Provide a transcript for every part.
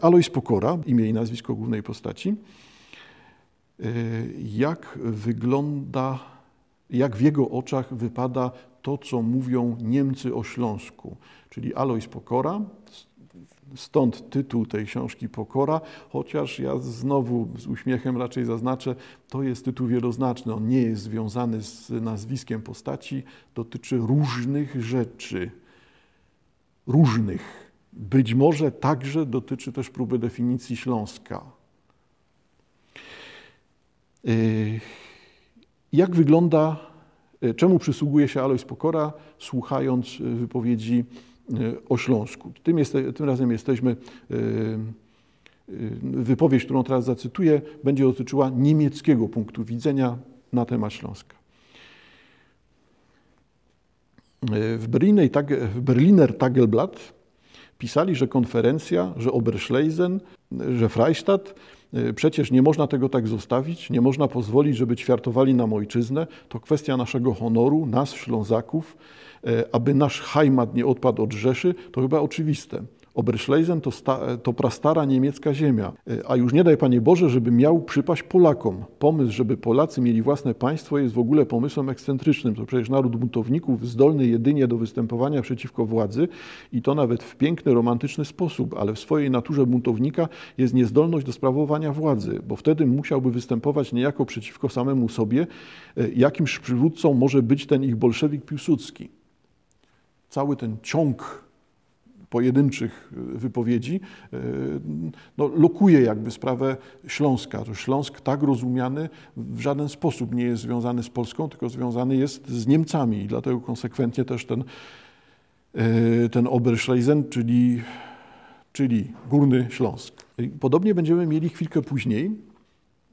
Alois Pokora, imię i nazwisko głównej postaci. Jak wygląda, jak w jego oczach wypada to, co mówią Niemcy o Śląsku, czyli Alois Pokora, Stąd tytuł tej książki Pokora, chociaż ja znowu z uśmiechem raczej zaznaczę, to jest tytuł wieloznaczny. On nie jest związany z nazwiskiem postaci, dotyczy różnych rzeczy. Różnych. Być może także dotyczy też próby definicji Śląska. Yy, jak wygląda, yy, czemu przysługuje się Alois Pokora, słuchając yy, wypowiedzi o Śląsku. Tym, jest, tym razem jesteśmy, wypowiedź, którą teraz zacytuję, będzie dotyczyła niemieckiego punktu widzenia na temat Śląska. W Berliner Tagelblatt pisali, że konferencja, że Oberschleisen, że Freistadt Y, przecież nie można tego tak zostawić, nie można pozwolić, żeby ćwiartowali nam ojczyznę. To kwestia naszego honoru, nas, Ślązaków, y, aby nasz Heimat nie odpadł od Rzeszy, to chyba oczywiste. Oberschleisen to, sta, to prastara niemiecka ziemia, e, a już nie daj Panie Boże, żeby miał przypaść Polakom. Pomysł, żeby Polacy mieli własne państwo jest w ogóle pomysłem ekscentrycznym. To przecież naród buntowników zdolny jedynie do występowania przeciwko władzy i to nawet w piękny, romantyczny sposób, ale w swojej naturze buntownika jest niezdolność do sprawowania władzy, bo wtedy musiałby występować niejako przeciwko samemu sobie, e, jakimś przywódcą może być ten ich bolszewik Piłsudski. Cały ten ciąg pojedynczych e, wypowiedzi, e, no, lokuje jakby sprawę Śląska. To Śląsk tak rozumiany w żaden sposób nie jest związany z Polską, tylko związany jest z Niemcami i dlatego konsekwentnie też ten, e, ten Oberschleisen, czyli, czyli Górny Śląsk. Podobnie będziemy mieli chwilkę później.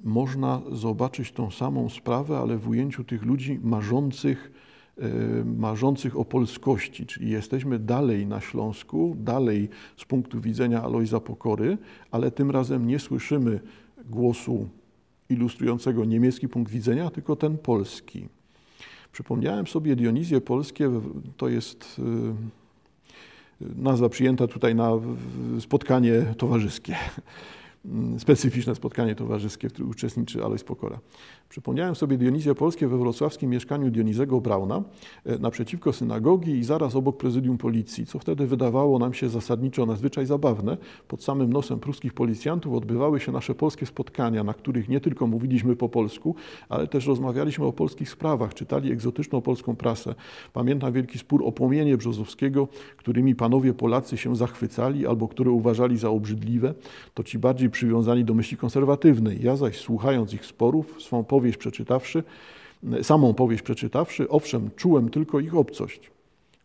Można zobaczyć tą samą sprawę, ale w ujęciu tych ludzi marzących marzących o polskości, czyli jesteśmy dalej na Śląsku, dalej z punktu widzenia Alojza Pokory, ale tym razem nie słyszymy głosu ilustrującego niemiecki punkt widzenia, tylko ten polski. Przypomniałem sobie Dionizję Polskie, to jest y, nazwa przyjęta tutaj na spotkanie towarzyskie. Specyficzne spotkanie towarzyskie, w którym uczestniczy Alois Pokora. Przypomniałem sobie Dionizję Polskie we wrocławskim mieszkaniu Dionizego Brauna e, naprzeciwko synagogi i zaraz obok prezydium policji, co wtedy wydawało nam się zasadniczo nadzwyczaj zabawne. Pod samym nosem pruskich policjantów odbywały się nasze polskie spotkania, na których nie tylko mówiliśmy po polsku, ale też rozmawialiśmy o polskich sprawach, czytali egzotyczną polską prasę. Pamiętam wielki spór o płomienie Brzozowskiego, którymi panowie Polacy się zachwycali albo które uważali za obrzydliwe. To ci bardziej przywiązani do myśli konserwatywnej. Ja zaś słuchając ich sporów, swą powieść przeczytawszy, samą powieść przeczytawszy, owszem, czułem tylko ich obcość.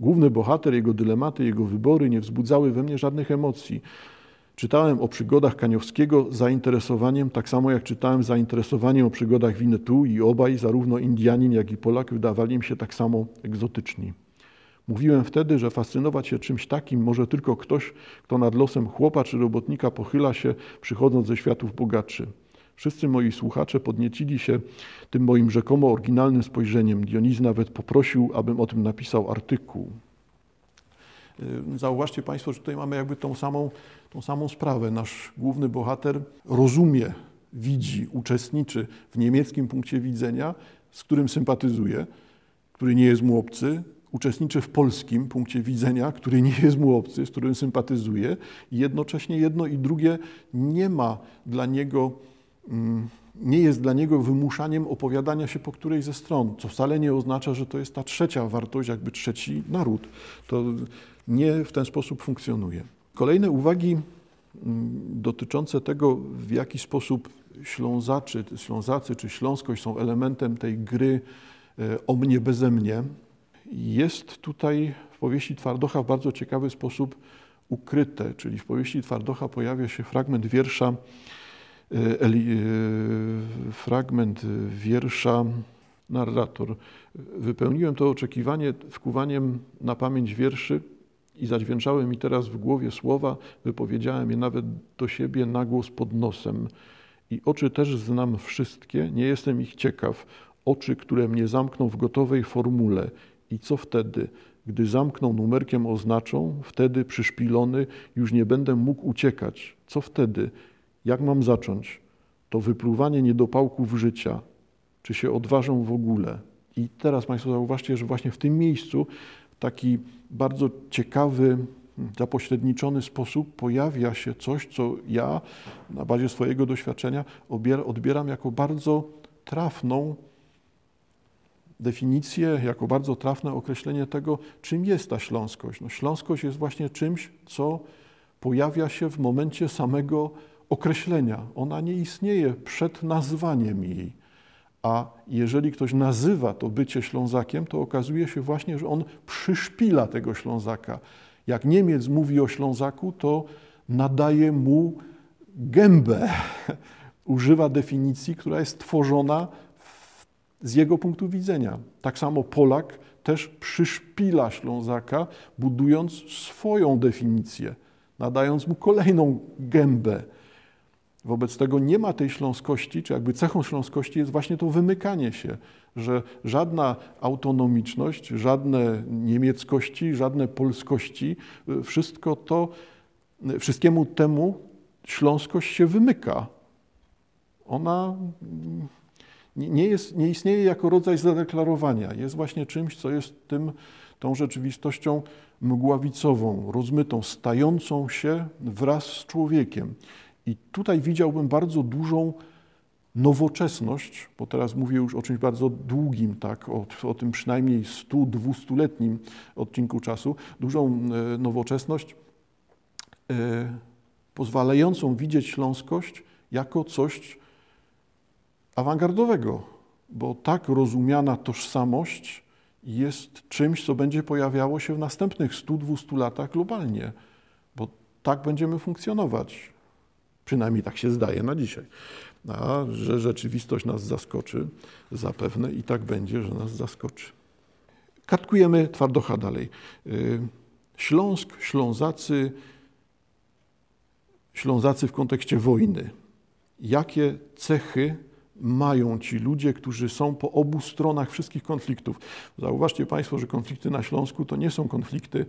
Główny bohater, jego dylematy, jego wybory nie wzbudzały we mnie żadnych emocji. Czytałem o przygodach Kaniowskiego z zainteresowaniem, tak samo jak czytałem zainteresowaniem o przygodach Winnetu i obaj, zarówno Indianin, jak i Polak, wydawali mi się tak samo egzotyczni. Mówiłem wtedy, że fascynować się czymś takim może tylko ktoś, kto nad losem chłopa czy robotnika pochyla się, przychodząc ze światów bogaczy. Wszyscy moi słuchacze podniecili się tym moim rzekomo oryginalnym spojrzeniem. Dioniz nawet poprosił, abym o tym napisał artykuł. Y, zauważcie Państwo, że tutaj mamy jakby tą samą, tą samą sprawę. Nasz główny bohater rozumie, widzi, uczestniczy w niemieckim punkcie widzenia, z którym sympatyzuje, który nie jest mu obcy, uczestniczy w polskim punkcie widzenia, który nie jest mu obcy, z którym sympatyzuje i jednocześnie jedno i drugie nie ma dla niego, nie jest dla niego wymuszaniem opowiadania się po którejś ze stron, co wcale nie oznacza, że to jest ta trzecia wartość, jakby trzeci naród. To nie w ten sposób funkcjonuje. Kolejne uwagi mm, dotyczące tego, w jaki sposób Ślązacy, Ślązacy czy Śląskość są elementem tej gry e, o mnie beze mnie, jest tutaj w powieści Twardocha w bardzo ciekawy sposób ukryte, czyli w powieści Twardocha pojawia się fragment wiersza, fragment wiersza narrator. Wypełniłem to oczekiwanie wkuwaniem na pamięć wierszy i zadźwięczały mi teraz w głowie słowa, wypowiedziałem je nawet do siebie na głos pod nosem. I oczy też znam wszystkie, nie jestem ich ciekaw. Oczy, które mnie zamkną w gotowej formule i co wtedy? Gdy zamkną numerkiem oznaczą, wtedy przyszpilony już nie będę mógł uciekać. Co wtedy? Jak mam zacząć? To wypluwanie niedopałków życia. Czy się odważą w ogóle? I teraz Państwo zauważcie, że właśnie w tym miejscu taki bardzo ciekawy, zapośredniczony sposób pojawia się coś, co ja na bazie swojego doświadczenia odbieram jako bardzo trafną definicję, jako bardzo trafne określenie tego, czym jest ta śląskość. No, śląskość jest właśnie czymś, co pojawia się w momencie samego określenia. Ona nie istnieje przed nazwaniem jej. A jeżeli ktoś nazywa to bycie Ślązakiem, to okazuje się właśnie, że on przyszpila tego Ślązaka. Jak Niemiec mówi o Ślązaku, to nadaje mu gębę. Używa definicji, która jest tworzona z jego punktu widzenia. Tak samo Polak też przyszpila Ślązaka, budując swoją definicję, nadając mu kolejną gębę. Wobec tego nie ma tej śląskości, czy jakby cechą śląskości jest właśnie to wymykanie się, że żadna autonomiczność, żadne niemieckości, żadne polskości, wszystko to, wszystkiemu temu śląskość się wymyka. Ona nie, jest, nie istnieje jako rodzaj zadeklarowania. Jest właśnie czymś, co jest tym, tą rzeczywistością mgławicową, rozmytą, stającą się wraz z człowiekiem. I tutaj widziałbym bardzo dużą nowoczesność, bo teraz mówię już o czymś bardzo długim, tak, o, o tym przynajmniej 100-200-letnim odcinku czasu, dużą e, nowoczesność e, pozwalającą widzieć śląskość jako coś awangardowego, bo tak rozumiana tożsamość jest czymś, co będzie pojawiało się w następnych 100-200 latach globalnie, bo tak będziemy funkcjonować. Przynajmniej tak się zdaje na dzisiaj. A że rzeczywistość nas zaskoczy, zapewne i tak będzie, że nas zaskoczy. Kartkujemy twardocha dalej. Y, Śląsk, Ślązacy, Ślązacy w kontekście wojny. Jakie cechy mają ci ludzie, którzy są po obu stronach wszystkich konfliktów? Zauważcie Państwo, że konflikty na Śląsku to nie są konflikty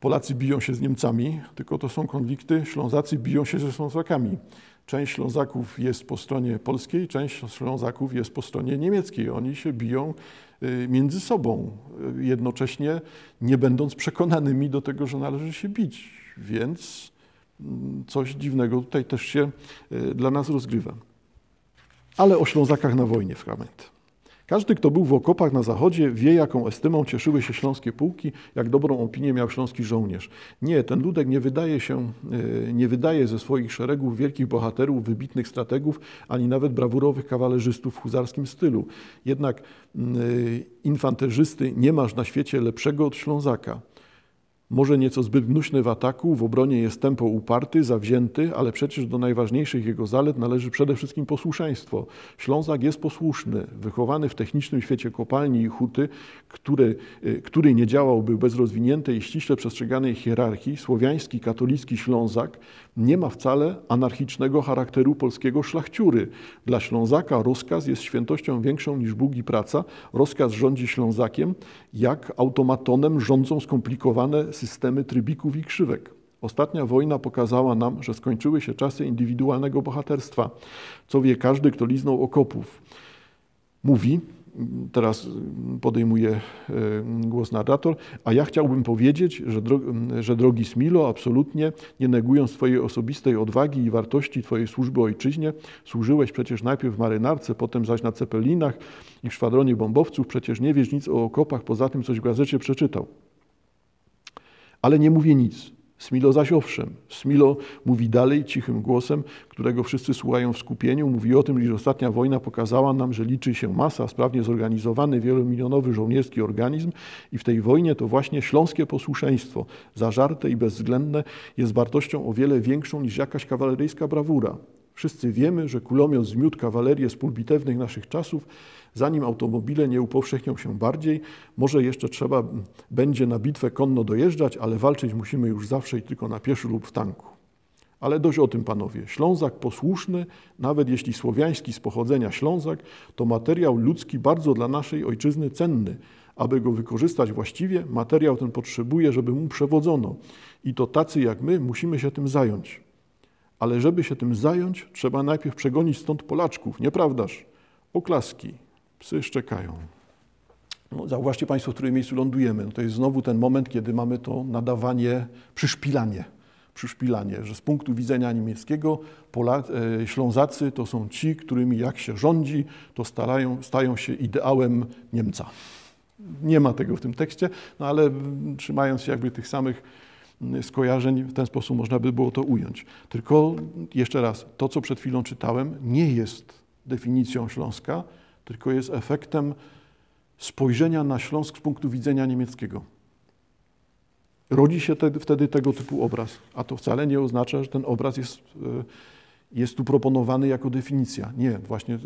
Polacy biją się z Niemcami, tylko to są konflikty, Ślązacy biją się ze Ślązakami. Część Ślązaków jest po stronie polskiej, część Ślązaków jest po stronie niemieckiej. Oni się biją y, między sobą, y, jednocześnie nie będąc przekonanymi do tego, że należy się bić. Więc mm, coś dziwnego tutaj też się y, dla nas rozgrywa. Ale o Ślązakach na wojnie fragment. Każdy, kto był w okopach na zachodzie, wie, jaką estymą cieszyły się śląskie pułki, jak dobrą opinię miał śląski żołnierz. Nie, ten ludek nie wydaje się, e, nie wydaje ze swoich szeregów wielkich bohaterów, wybitnych strategów, ani nawet brawurowych kawalerzystów w huzarskim stylu. Jednak mm, e, infanterzysty nie masz na świecie lepszego od Ślązaka. Może nieco zbyt gnuśny w ataku, w obronie jest tempo uparty, zawzięty, ale przecież do najważniejszych jego zalet należy przede wszystkim posłuszeństwo. Ślązak jest posłuszny, wychowany w technicznym świecie kopalni i huty, który, y, który nie działałby bez rozwiniętej i ściśle przestrzeganej hierarchii. Słowiański, katolicki Ślązak nie ma wcale anarchicznego charakteru polskiego szlachciury. Dla Ślązaka rozkaz jest świętością większą niż Bóg i praca. Rozkaz rządzi Ślązakiem, jak automatonem rządzą skomplikowane systemy trybików i krzywek. Ostatnia wojna pokazała nam, że skończyły się czasy indywidualnego bohaterstwa, co wie każdy, kto liznął okopów. Mówi, teraz podejmuje e, głos narrator, a ja chciałbym powiedzieć, że, dro że drogi Smilo, absolutnie nie negując Twojej osobistej odwagi i wartości Twojej służby ojczyźnie, służyłeś przecież najpierw w marynarce, potem zaś na cepelinach i w szwadronie bombowców, przecież nie wiesz nic o okopach, poza tym coś w gazecie przeczytał. Ale nie mówię nic. Smilo zaś owszem. Smilo mówi dalej cichym głosem, którego wszyscy słuchają w skupieniu. Mówi o tym, iż ostatnia wojna pokazała nam, że liczy się masa, sprawnie zorganizowany, wielomilionowy żołnierski organizm i w tej wojnie to właśnie śląskie posłuszeństwo, zażarte i bezwzględne, jest wartością o wiele większą niż jakaś kawaleryjska brawura. Wszyscy wiemy, że kulomiot zmiótł kawalerię z pól bitewnych naszych czasów, zanim automobile nie upowszechnią się bardziej. Może jeszcze trzeba będzie na bitwę konno dojeżdżać, ale walczyć musimy już zawsze i tylko na pieszo lub w tanku. Ale dość o tym, panowie. Ślązak posłuszny, nawet jeśli słowiański z pochodzenia Ślązak, to materiał ludzki bardzo dla naszej ojczyzny cenny. Aby go wykorzystać właściwie, materiał ten potrzebuje, żeby mu przewodzono. I to tacy jak my musimy się tym zająć. Ale żeby się tym zająć, trzeba najpierw przegonić stąd Polaczków, nieprawdaż? Oklaski, psy szczekają. No, zauważcie Państwo, w którym miejscu lądujemy. No to jest znowu ten moment, kiedy mamy to nadawanie, przyszpilanie. Przyszpilanie, że z punktu widzenia niemieckiego Pola, e, Ślązacy to są ci, którymi jak się rządzi, to starają, stają się ideałem Niemca. Nie ma tego w tym tekście, no ale trzymając się jakby tych samych skojarzeń, w ten sposób można by było to ująć. Tylko jeszcze raz, to co przed chwilą czytałem, nie jest definicją Śląska, tylko jest efektem spojrzenia na Śląsk z punktu widzenia niemieckiego. Rodzi się te, wtedy tego typu obraz, a to wcale nie oznacza, że ten obraz jest, e, jest tu proponowany jako definicja. Nie, właśnie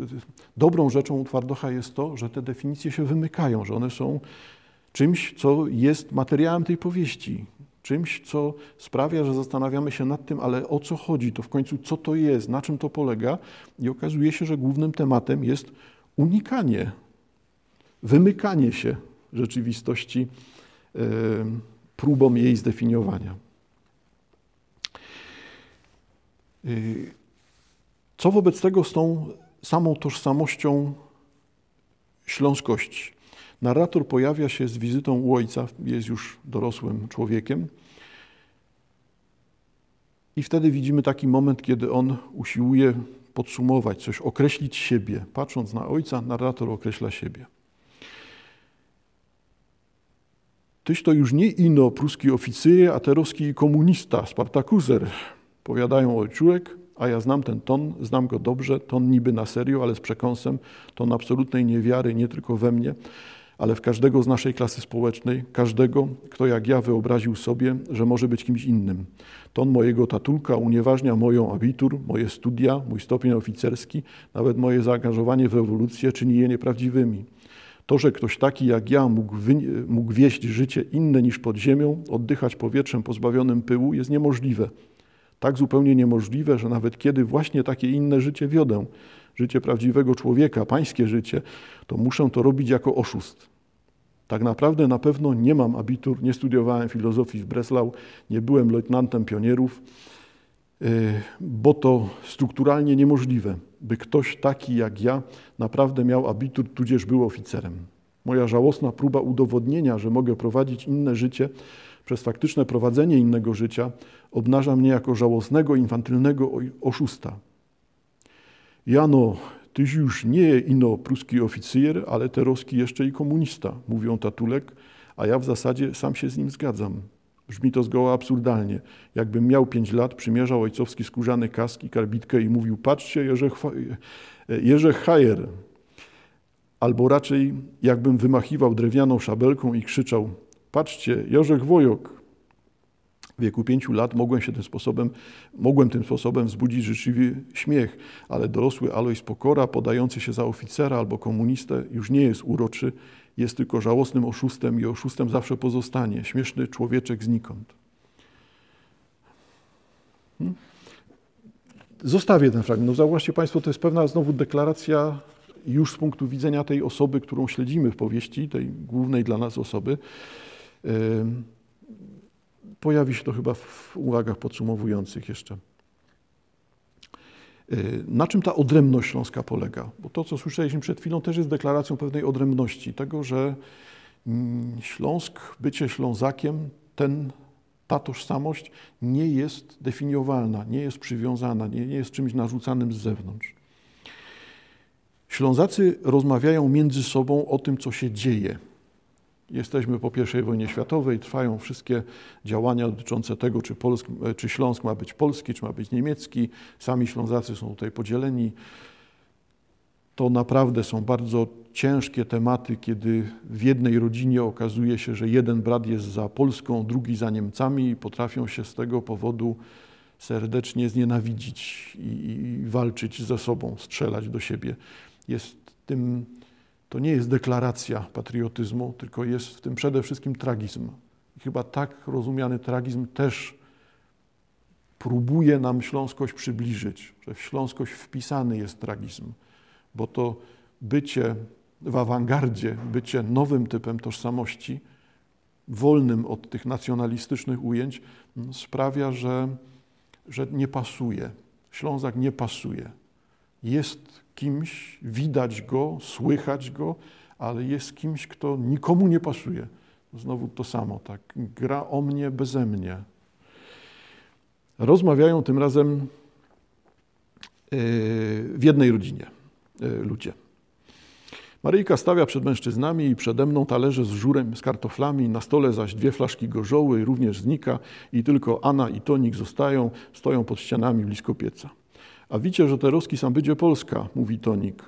dobrą rzeczą u Twardocha jest to, że te definicje się wymykają, że one są czymś, co jest materiałem tej powieści, czymś, co sprawia, że zastanawiamy się nad tym, ale o co chodzi, to w końcu co to jest, na czym to polega i okazuje się, że głównym tematem jest unikanie wymykanie się rzeczywistości e, próbą jej zdefiniowania. E, co wobec tego z tą samą tożsamością śląskości? Narrator pojawia się z wizytą u ojca, jest już dorosłym człowiekiem. I wtedy widzimy taki moment, kiedy on usiłuje podsumować, coś określić siebie. Patrząc na ojca, narrator określa siebie. Tyś to już nie ino pruski oficyje, a teroski komunista, Spartakuser. Powiadają ojczurek, a ja znam ten ton, znam go dobrze, ton niby na serio, ale z przekąsem, ton absolutnej niewiary nie tylko we mnie, ale w każdego z naszej klasy społecznej, każdego, kto jak ja wyobraził sobie, że może być kimś innym. Ton mojego tatulka unieważnia moją abitur, moje studia, mój stopień oficerski, nawet moje zaangażowanie w rewolucję czyni je nieprawdziwymi. To, że ktoś taki jak ja mógł, mógł wieść życie inne niż pod ziemią, oddychać powietrzem pozbawionym pyłu, jest niemożliwe. Tak zupełnie niemożliwe, że nawet kiedy właśnie takie inne życie wiodę, życie prawdziwego człowieka, pańskie życie, to muszę to robić jako oszust. Tak naprawdę na pewno nie mam abitur, nie studiowałem filozofii w Breslau, nie byłem lejtnantem pionierów, e, bo to strukturalnie niemożliwe by ktoś taki jak ja naprawdę miał abitur, tudzież był oficerem. Moja żałosna próba udowodnienia, że mogę prowadzić inne życie przez faktyczne prowadzenie innego życia, obnaża mnie jako żałosnego, infantylnego oszusta. Jano, tyś już nie ino pruski oficer, ale teroski jeszcze i komunista, mówią Tatulek, a ja w zasadzie sam się z nim zgadzam. Brzmi to zgoła absurdalnie. Jakbym miał pięć lat, przymierzał ojcowski skórzany kask i karbitkę i mówił, patrzcie, Jerzech Hajer. Albo raczej jakbym wymachiwał drewnianą szabelką i krzyczał, patrzcie, Jerzech Wojok. W wieku pięciu lat mogłem się tym sposobem, mogłem tym sposobem wzbudzić życzliwy śmiech, ale dorosły Alois Pokora, podający się za oficera albo komunistę, już nie jest uroczy, jest tylko żałosnym oszustem i oszustem zawsze pozostanie. Śmieszny człowieczek znikąd. Hmm? Zostawię ten fragment. No zauważcie Państwo, to jest pewna znowu deklaracja już z punktu widzenia tej osoby, którą śledzimy w powieści, tej głównej dla nas osoby. Pojawi się to chyba w uwagach podsumowujących jeszcze. Y, na czym ta odrębność śląska polega? Bo to, co słyszeliśmy przed chwilą, też jest deklaracją pewnej odrębności, tego, że mm, Śląsk, bycie Ślązakiem, ten, ta tożsamość nie jest definiowalna, nie jest przywiązana, nie, nie jest czymś narzucanym z zewnątrz. Ślązacy rozmawiają między sobą o tym, co się dzieje. Jesteśmy po I wojnie światowej, trwają wszystkie działania dotyczące tego, czy, Polsk, czy Śląsk ma być polski, czy ma być niemiecki. Sami Ślązacy są tutaj podzieleni. To naprawdę są bardzo ciężkie tematy, kiedy w jednej rodzinie okazuje się, że jeden brat jest za Polską, drugi za Niemcami i potrafią się z tego powodu serdecznie znienawidzić i, i walczyć ze sobą, strzelać do siebie. Jest tym to nie jest deklaracja patriotyzmu, tylko jest w tym przede wszystkim tragizm. I chyba tak rozumiany tragizm też próbuje nam śląskość przybliżyć, że w śląskość wpisany jest tragizm, bo to bycie w awangardzie, bycie nowym typem tożsamości, wolnym od tych nacjonalistycznych ujęć, sprawia, że, że nie pasuje. Ślązak nie pasuje. Jest kimś, widać go, słychać go, ale jest kimś, kto nikomu nie pasuje. Znowu to samo, tak. Gra o mnie beze mnie. Rozmawiają tym razem yy, w jednej rodzinie yy, ludzie. Maryjka stawia przed mężczyznami i przede mną talerze z żurem, z kartoflami, na stole zaś dwie flaszki gorzoły, również znika i tylko Anna i Tonik zostają, stoją pod ścianami blisko pieca. A wiecie, że te Roski sam będzie Polska, mówi Tonik.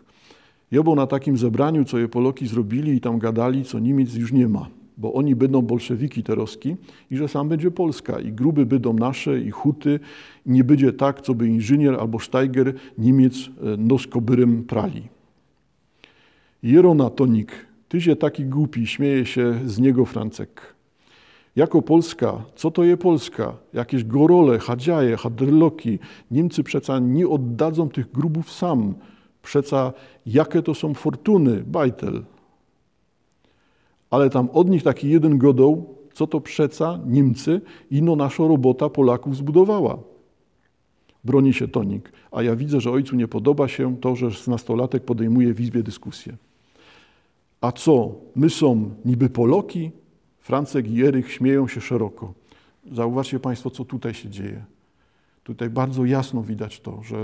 Jobą na takim zebraniu, co je Poloki zrobili i tam gadali, co Niemiec już nie ma, bo oni będą bolszewiki te Roski i że sam będzie Polska i gruby będą nasze i huty i nie będzie tak, co by inżynier albo Steiger Niemiec e, noskobyrem prali. Jerona Tonik, tyzie taki głupi, śmieje się z niego Francek. Jako Polska, co to je Polska? Jakieś gorole, hadziaje, hadrloki. Niemcy przeca nie oddadzą tych grubów sam. Przeca jakie to są fortuny, bajtel. Ale tam od nich taki jeden godoł, co to przeca Niemcy, ino nasza robota Polaków zbudowała. Broni się Tonik, a ja widzę, że ojcu nie podoba się to, że nastolatek podejmuje w izbie dyskusję. A co, my są niby Poloki? Francek i Jerych śmieją się szeroko. Zauważcie Państwo, co tutaj się dzieje. Tutaj bardzo jasno widać to, że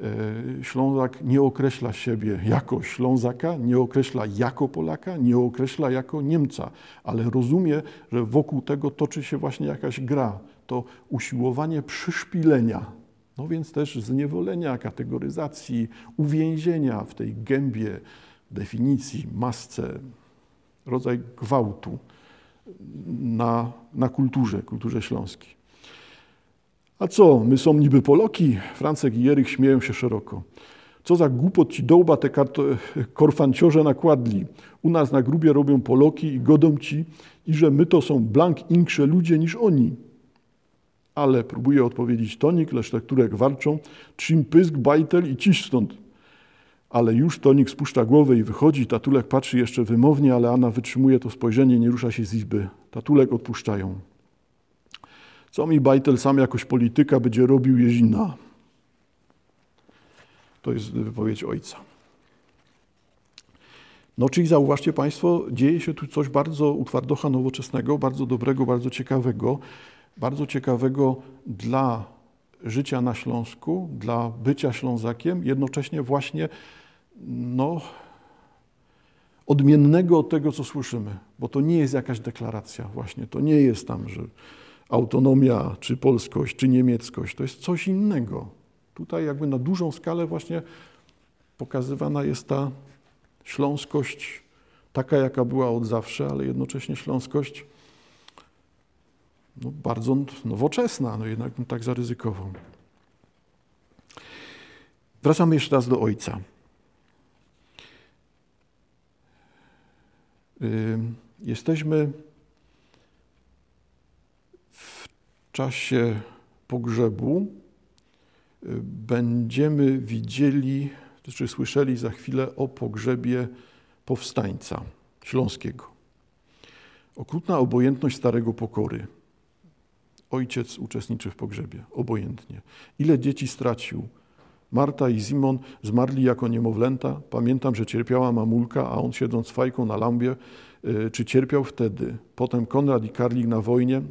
e, Ślązak nie określa siebie jako Ślązaka, nie określa jako Polaka, nie określa jako Niemca, ale rozumie, że wokół tego toczy się właśnie jakaś gra. To usiłowanie przyszpilenia, no więc też zniewolenia, kategoryzacji, uwięzienia w tej gębie definicji, masce, rodzaj gwałtu na, na kulturze, kulturze śląskiej. A co, my są niby Poloki? Francek i Jerych śmieją się szeroko. Co za głupot ci dołba te korfanciorze nakładli. U nas na grubie robią Poloki i godą ci, i że my to są blank inksze ludzie niż oni. Ale próbuje odpowiedzieć tonik, lecz te, które warczą, czym pysk, bajtel i ciś stąd ale już Tonik spuszcza głowę i wychodzi. Tatulek patrzy jeszcze wymownie, ale Anna wytrzymuje to spojrzenie, nie rusza się z izby. Tatulek odpuszczają. Co mi Bajtel sam jakoś polityka będzie robił Jezina? To jest wypowiedź ojca. No czyli zauważcie Państwo, dzieje się tu coś bardzo utwardocha nowoczesnego, bardzo dobrego, bardzo ciekawego. Bardzo ciekawego dla życia na Śląsku, dla bycia Ślązakiem, jednocześnie właśnie no, odmiennego od tego, co słyszymy, bo to nie jest jakaś deklaracja właśnie, to nie jest tam, że autonomia, czy polskość, czy niemieckość, to jest coś innego. Tutaj jakby na dużą skalę właśnie pokazywana jest ta śląskość taka, jaka była od zawsze, ale jednocześnie śląskość no, bardzo nowoczesna, no jednak tak zaryzykował. Wracamy jeszcze raz do ojca. Jesteśmy w czasie pogrzebu. Będziemy widzieli, czy słyszeli za chwilę o pogrzebie powstańca śląskiego. Okrutna obojętność starego pokory. Ojciec uczestniczy w pogrzebie, obojętnie. Ile dzieci stracił? Marta i Simon zmarli jako niemowlęta. Pamiętam, że cierpiała mamulka, a on siedząc fajką na lambie, y, czy cierpiał wtedy. Potem Konrad i Karlik na wojnie,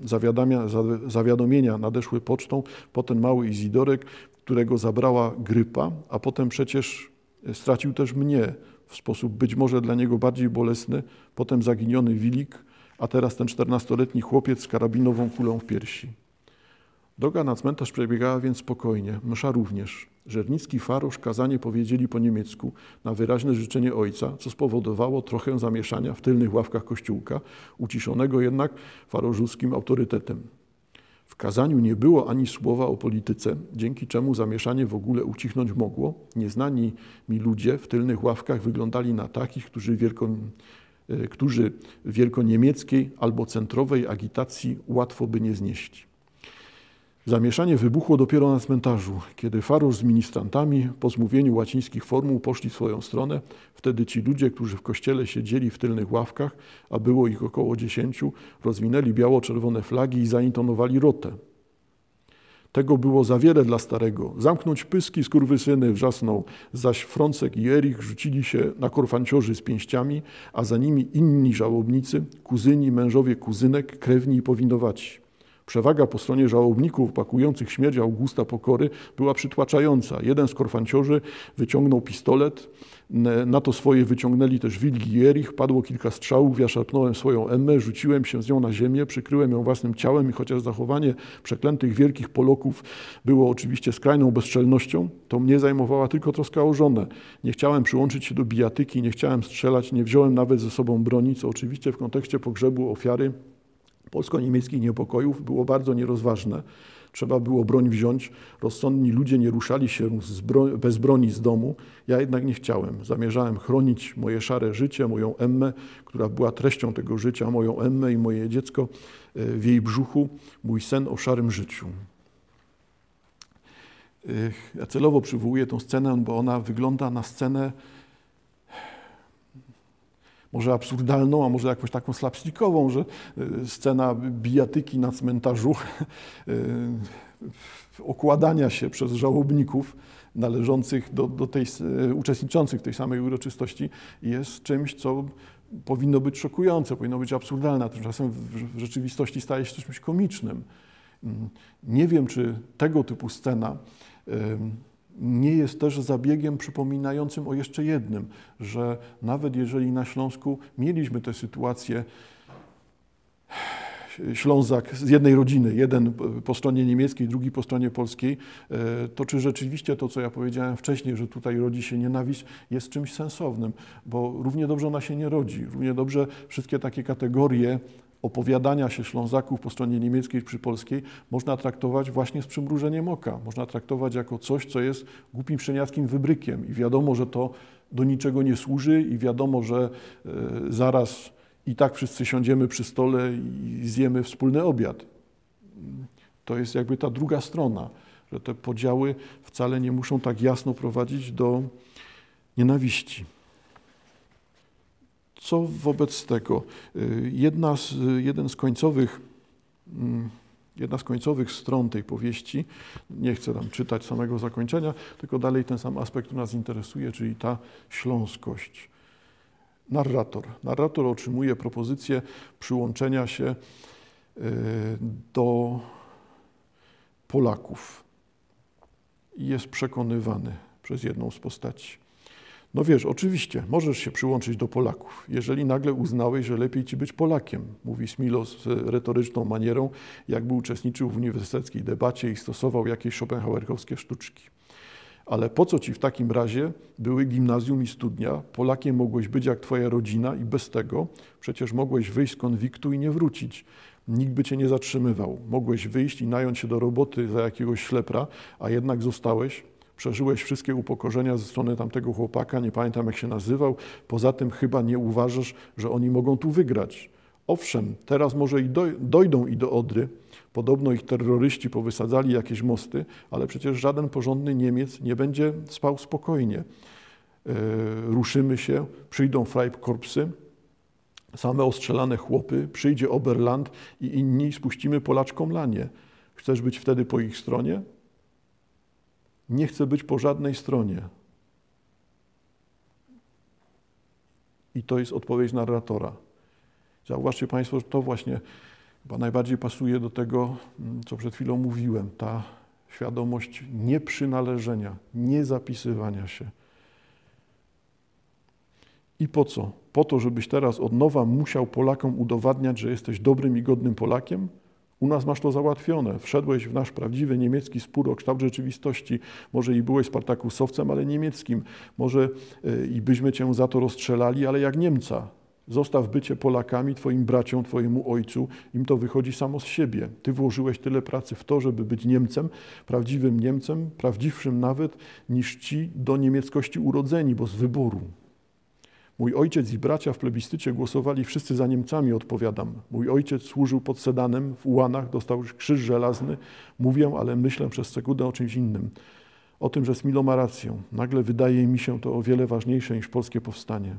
zawiadomienia nadeszły pocztą, potem mały Izidorek, którego zabrała grypa, a potem przecież stracił też mnie w sposób być może dla niego bardziej bolesny, potem zaginiony Wilik, a teraz ten czternastoletni chłopiec z karabinową kulą w piersi. Droga na cmentarz przebiegała więc spokojnie, msza również. Żernicki farosz kazanie powiedzieli po niemiecku na wyraźne życzenie ojca, co spowodowało trochę zamieszania w tylnych ławkach kościółka, uciszonego jednak farożuskim autorytetem. W kazaniu nie było ani słowa o polityce, dzięki czemu zamieszanie w ogóle ucichnąć mogło. Nieznani mi ludzie w tylnych ławkach wyglądali na takich, którzy, wielko, e, którzy wielkoniemieckiej albo centrowej agitacji łatwo by nie znieśli. Zamieszanie wybuchło dopiero na cmentarzu, kiedy Farosz z ministrantami po zmówieniu łacińskich formuł poszli swoją stronę. Wtedy ci ludzie, którzy w kościele siedzieli w tylnych ławkach, a było ich około dziesięciu, rozwinęli biało-czerwone flagi i zaintonowali rotę. Tego było za wiele dla starego. Zamknąć pyski, skurwysyny, wrzasnął. Zaś Frącek i Erich rzucili się na korfanciorzy z pięściami, a za nimi inni żałobnicy, kuzyni, mężowie kuzynek, krewni i powinowaci. Przewaga po stronie żałobników pakujących śmierć Augusta Pokory była przytłaczająca. Jeden z korfanciorzy wyciągnął pistolet, na to swoje wyciągnęli też Wilgi i Erich. Padło kilka strzałów, ja szarpnąłem swoją emmę, rzuciłem się z nią na ziemię, przykryłem ją własnym ciałem i chociaż zachowanie przeklętych wielkich Poloków było oczywiście skrajną bezczelnością, to mnie zajmowała tylko troska o żonę. Nie chciałem przyłączyć się do bijatyki, nie chciałem strzelać, nie wziąłem nawet ze sobą broni, co oczywiście w kontekście pogrzebu ofiary polsko-niemieckich niepokojów było bardzo nierozważne. Trzeba było broń wziąć. Rozsądni ludzie nie ruszali się bro bez broni z domu. Ja jednak nie chciałem. Zamierzałem chronić moje szare życie, moją Emmę, która była treścią tego życia, moją Emmę i moje dziecko e, w jej brzuchu, mój sen o szarym życiu. E, ja celowo przywołuję tę scenę, bo ona wygląda na scenę może absurdalną, a może jakąś taką slapstickową, że y, scena bijatyki na cmentarzu, y, okładania się przez żałobników należących do, do tej, y, uczestniczących tej samej uroczystości jest czymś, co powinno być szokujące, powinno być absurdalne, a tymczasem w rzeczywistości staje się czymś komicznym. Mm, nie wiem, czy tego typu scena nie jest też zabiegiem przypominającym o jeszcze jednym, że nawet jeżeli na Śląsku mieliśmy tę sytuację, Ślązak z jednej rodziny, jeden po stronie niemieckiej, drugi po stronie polskiej, e, to czy rzeczywiście to, co ja powiedziałem wcześniej, że tutaj rodzi się nienawiść, jest czymś sensownym, bo równie dobrze ona się nie rodzi. Równie dobrze wszystkie takie kategorie opowiadania się Ślązaków po stronie niemieckiej czy polskiej można traktować właśnie z przymrużeniem oka. Można traktować jako coś, co jest głupim przeniackim wybrykiem i wiadomo, że to do niczego nie służy i wiadomo, że e, zaraz i tak wszyscy siądziemy przy stole i zjemy wspólny obiad. To jest jakby ta druga strona, że te podziały wcale nie muszą tak jasno prowadzić do nienawiści co wobec tego? Y, jedna z, jeden z końcowych, mm, jedna z końcowych stron tej powieści, nie chcę tam czytać samego zakończenia, tylko dalej ten sam aspekt, który nas interesuje, czyli ta śląskość. Narrator. Narrator otrzymuje propozycję przyłączenia się y, do Polaków i jest przekonywany przez jedną z postaci. No wiesz, oczywiście, możesz się przyłączyć do Polaków, jeżeli nagle uznałeś, że lepiej ci być Polakiem, mówi Smilo z retoryczną manierą, jakby uczestniczył w uniwersyteckiej debacie i stosował jakieś schopenhauerowskie sztuczki. Ale po co ci w takim razie były gimnazjum i studnia? Polakiem mogłeś być jak twoja rodzina i bez tego przecież mogłeś wyjść z konwiktu i nie wrócić. Nikt by cię nie zatrzymywał. Mogłeś wyjść i nająć się do roboty za jakiegoś ślepra, a jednak zostałeś Przeżyłeś wszystkie upokorzenia ze strony tamtego chłopaka, nie pamiętam jak się nazywał. Poza tym chyba nie uważasz, że oni mogą tu wygrać. Owszem, teraz może i dojdą i do Odry. Podobno ich terroryści powysadzali jakieś mosty, ale przecież żaden porządny Niemiec nie będzie spał spokojnie. E, ruszymy się, przyjdą Freikorpsy, same ostrzelane chłopy, przyjdzie Oberland i inni, spuścimy Polaczkom lanie. Chcesz być wtedy po ich stronie? Nie chce być po żadnej stronie. I to jest odpowiedź narratora. Zauważcie Państwo, że to właśnie chyba najbardziej pasuje do tego, mm, co przed chwilą mówiłem. Ta świadomość nieprzynależenia, niezapisywania się. I po co? Po to, żebyś teraz od nowa musiał Polakom udowadniać, że jesteś dobrym i godnym Polakiem? U nas masz to załatwione. Wszedłeś w nasz prawdziwy niemiecki spór o kształt rzeczywistości. Może i byłeś Spartakusowcem, ale niemieckim. Może e, i byśmy cię za to rozstrzelali, ale jak Niemca. Zostaw bycie Polakami, twoim braciom, twojemu ojcu. Im to wychodzi samo z siebie. Ty włożyłeś tyle pracy w to, żeby być Niemcem, prawdziwym Niemcem, prawdziwszym nawet niż ci do niemieckości urodzeni, bo z wyboru. Mój ojciec i bracia w plebiscycie głosowali wszyscy za Niemcami, odpowiadam. Mój ojciec służył pod Sedanem, w Ułanach, dostał krzyż żelazny. Mówię, ale myślę przez sekundę o czymś innym. O tym, że Smilo ma rację. Nagle wydaje mi się to o wiele ważniejsze niż polskie powstanie.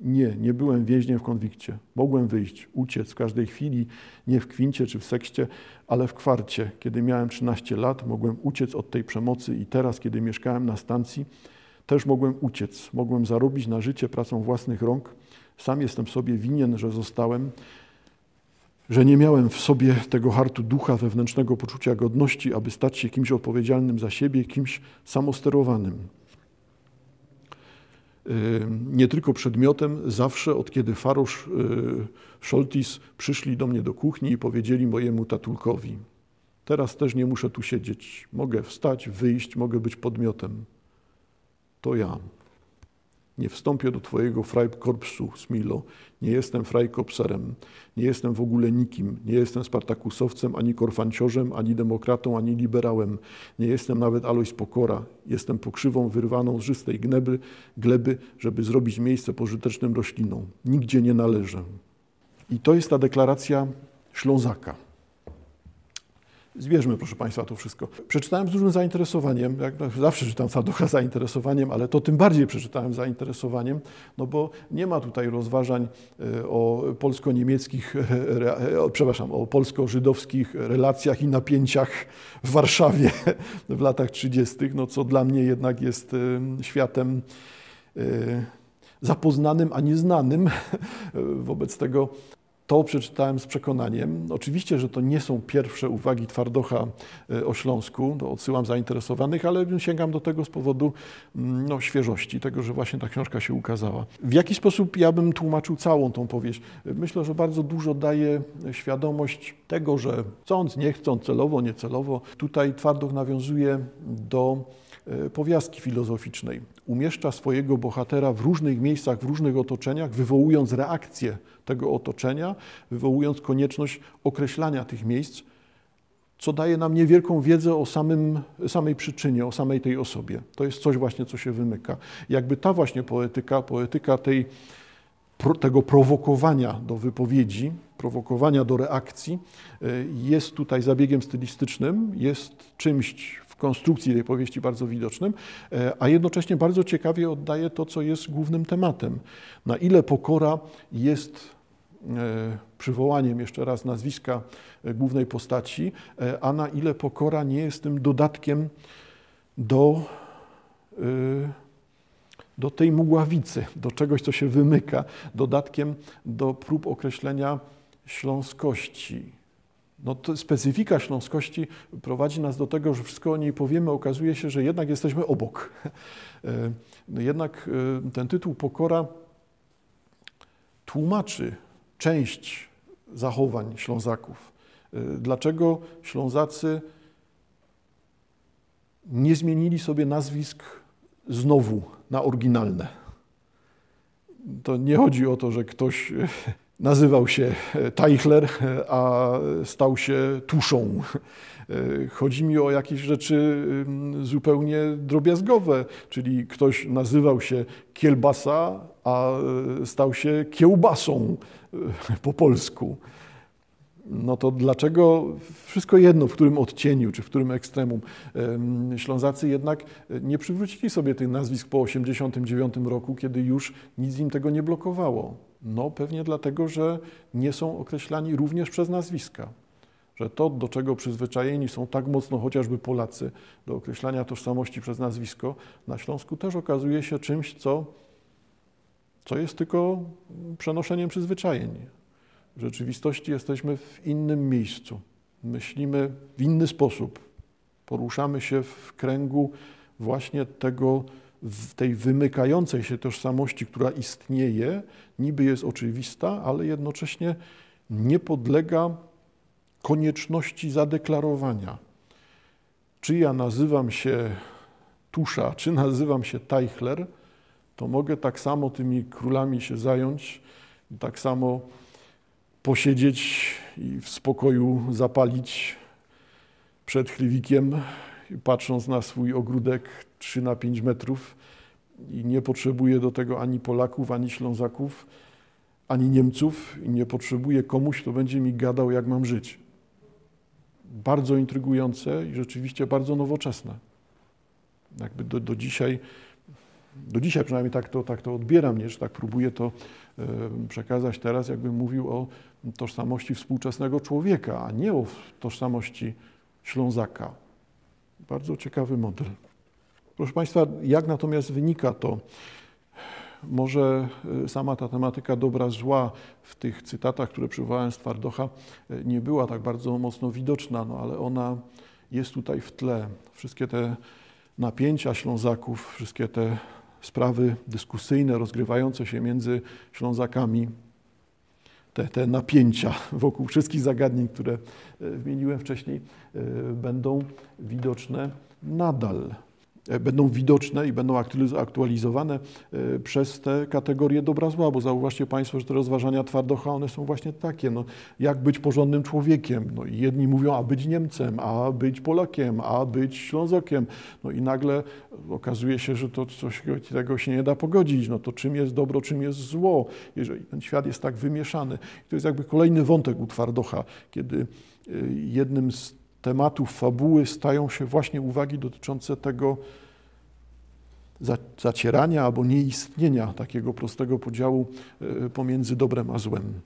Nie, nie byłem więźniem w konwikcie. Mogłem wyjść, uciec w każdej chwili, nie w kwincie czy w sekście, ale w kwarcie. Kiedy miałem 13 lat, mogłem uciec od tej przemocy i teraz, kiedy mieszkałem na stacji, też mogłem uciec. Mogłem zarobić na życie pracą własnych rąk. Sam jestem sobie winien, że zostałem, że nie miałem w sobie tego hartu ducha, wewnętrznego poczucia godności, aby stać się kimś odpowiedzialnym za siebie, kimś samosterowanym nie tylko przedmiotem, zawsze od kiedy Farosz y, Szoltis przyszli do mnie do kuchni i powiedzieli mojemu tatulkowi, teraz też nie muszę tu siedzieć, mogę wstać, wyjść, mogę być podmiotem. To ja. Nie wstąpię do Twojego frajkorpsu, Smilo. Nie jestem frajkopserem. Nie jestem w ogóle nikim. Nie jestem spartakusowcem, ani korfanciorzem, ani demokratą, ani liberałem. Nie jestem nawet Alois Pokora. Jestem pokrzywą wyrwaną z żystej gleby, gleby, żeby zrobić miejsce pożytecznym roślinom. Nigdzie nie należę. I to jest ta deklaracja Ślązaka. Zbierzmy, proszę Państwa, to wszystko. Przeczytałem z dużym zainteresowaniem, jak zawsze czytam Fadocha zainteresowaniem, ale to tym bardziej przeczytałem zainteresowaniem, no bo nie ma tutaj rozważań e, o polsko-niemieckich, przepraszam, o polsko-żydowskich relacjach i napięciach w Warszawie w latach 30., no co dla mnie jednak jest światem e, zapoznanym, a nieznanym. Wobec tego to przeczytałem z przekonaniem. Oczywiście, że to nie są pierwsze uwagi Twardocha e, o Śląsku, odsyłam zainteresowanych, ale sięgam do tego z powodu mm, no, świeżości, tego, że właśnie ta książka się ukazała. W jaki sposób ja bym tłumaczył całą tą powieść? Myślę, że bardzo dużo daje świadomość tego, że chcąc, nie chcąc, celowo, niecelowo, tutaj Twardoch nawiązuje do e, powiastki filozoficznej. Umieszcza swojego bohatera w różnych miejscach, w różnych otoczeniach, wywołując reakcję tego otoczenia, wywołując konieczność określania tych miejsc, co daje nam niewielką wiedzę o samym, samej przyczynie, o samej tej osobie. To jest coś właśnie, co się wymyka. Jakby ta właśnie poetyka, poetyka tej, tego prowokowania do wypowiedzi, prowokowania do reakcji, y, jest tutaj zabiegiem stylistycznym, jest czymś konstrukcji tej powieści bardzo widocznym, y, a jednocześnie bardzo ciekawie oddaje to, co jest głównym tematem. Na ile pokora jest E, przywołaniem jeszcze raz nazwiska e, głównej postaci, e, a na ile pokora nie jest tym dodatkiem do, do tej mugławicy, do czegoś, co się wymyka, dodatkiem do prób określenia śląskości. No to specyfika śląskości prowadzi nas do tego, że wszystko o niej powiemy, okazuje się, że jednak jesteśmy obok. Jednak ten tytuł Pokora tłumaczy część zachowań Ślązaków. Y, dlaczego Ślązacy nie zmienili sobie nazwisk znowu na oryginalne? To nie chodzi o to, że ktoś nazywał się Teichler, a stał się Tuszą. Y, chodzi mi o jakieś rzeczy zupełnie drobiazgowe, czyli ktoś nazywał się Kielbasa, a stał się Kiełbasą po polsku. No to dlaczego wszystko jedno, w którym odcieniu czy w którym ekstremum, Ślązacy jednak nie przywrócili sobie tych nazwisk po 1989 roku, kiedy już nic im tego nie blokowało? No pewnie dlatego, że nie są określani również przez nazwiska. Że to, do czego przyzwyczajeni są tak mocno chociażby Polacy, do określania tożsamości przez nazwisko, na Śląsku też okazuje się czymś, co co jest tylko przenoszeniem przyzwyczajeń. W rzeczywistości jesteśmy w innym miejscu, myślimy w inny sposób, poruszamy się w kręgu właśnie tego, tej wymykającej się tożsamości, która istnieje, niby jest oczywista, ale jednocześnie nie podlega konieczności zadeklarowania. Czy ja nazywam się Tusza, czy nazywam się Teichler, to mogę tak samo tymi królami się zająć, tak samo posiedzieć i w spokoju zapalić przed chliwikiem, patrząc na swój ogródek 3 na 5 metrów i nie potrzebuje do tego ani Polaków, ani Ślązaków, ani Niemców i nie potrzebuję komuś, kto będzie mi gadał, jak mam żyć. Bardzo intrygujące i rzeczywiście bardzo nowoczesne. Jakby do, do dzisiaj, do dzisiaj przynajmniej tak to, tak to odbieram, nie? że tak próbuję to przekazać teraz, jakbym mówił o tożsamości współczesnego człowieka, a nie o tożsamości Ślązaka. Bardzo ciekawy model. Proszę Państwa, jak natomiast wynika to, może y, sama ta tematyka dobra, zła w tych cytatach, które przywołałem z Twardocha, y, nie była tak bardzo mocno widoczna, no ale ona jest tutaj w tle. Wszystkie te napięcia Ślązaków, wszystkie te sprawy dyskusyjne rozgrywające się między Ślązakami, te, te napięcia wokół wszystkich zagadnień, które y, wymieniłem wcześniej, będą widoczne nadal. E, będą widoczne i będą aktualizowane e, przez te kategorie dobra zła, bo zauważcie Państwo, że te rozważania twardocha, one są właśnie takie, no, jak być porządnym człowiekiem. No, jedni mówią, a być Niemcem, a być Polakiem, a być Ślązokiem. No i nagle okazuje się, że to coś tego się nie da pogodzić. No to czym jest dobro, czym jest zło, jeżeli ten świat jest tak wymieszany. to jest jakby kolejny wątek u twardocha, kiedy e, jednym z tematów fabuły stają się właśnie uwagi dotyczące tego zacierania albo nieistnienia takiego prostego podziału e, pomiędzy dobrem a złem.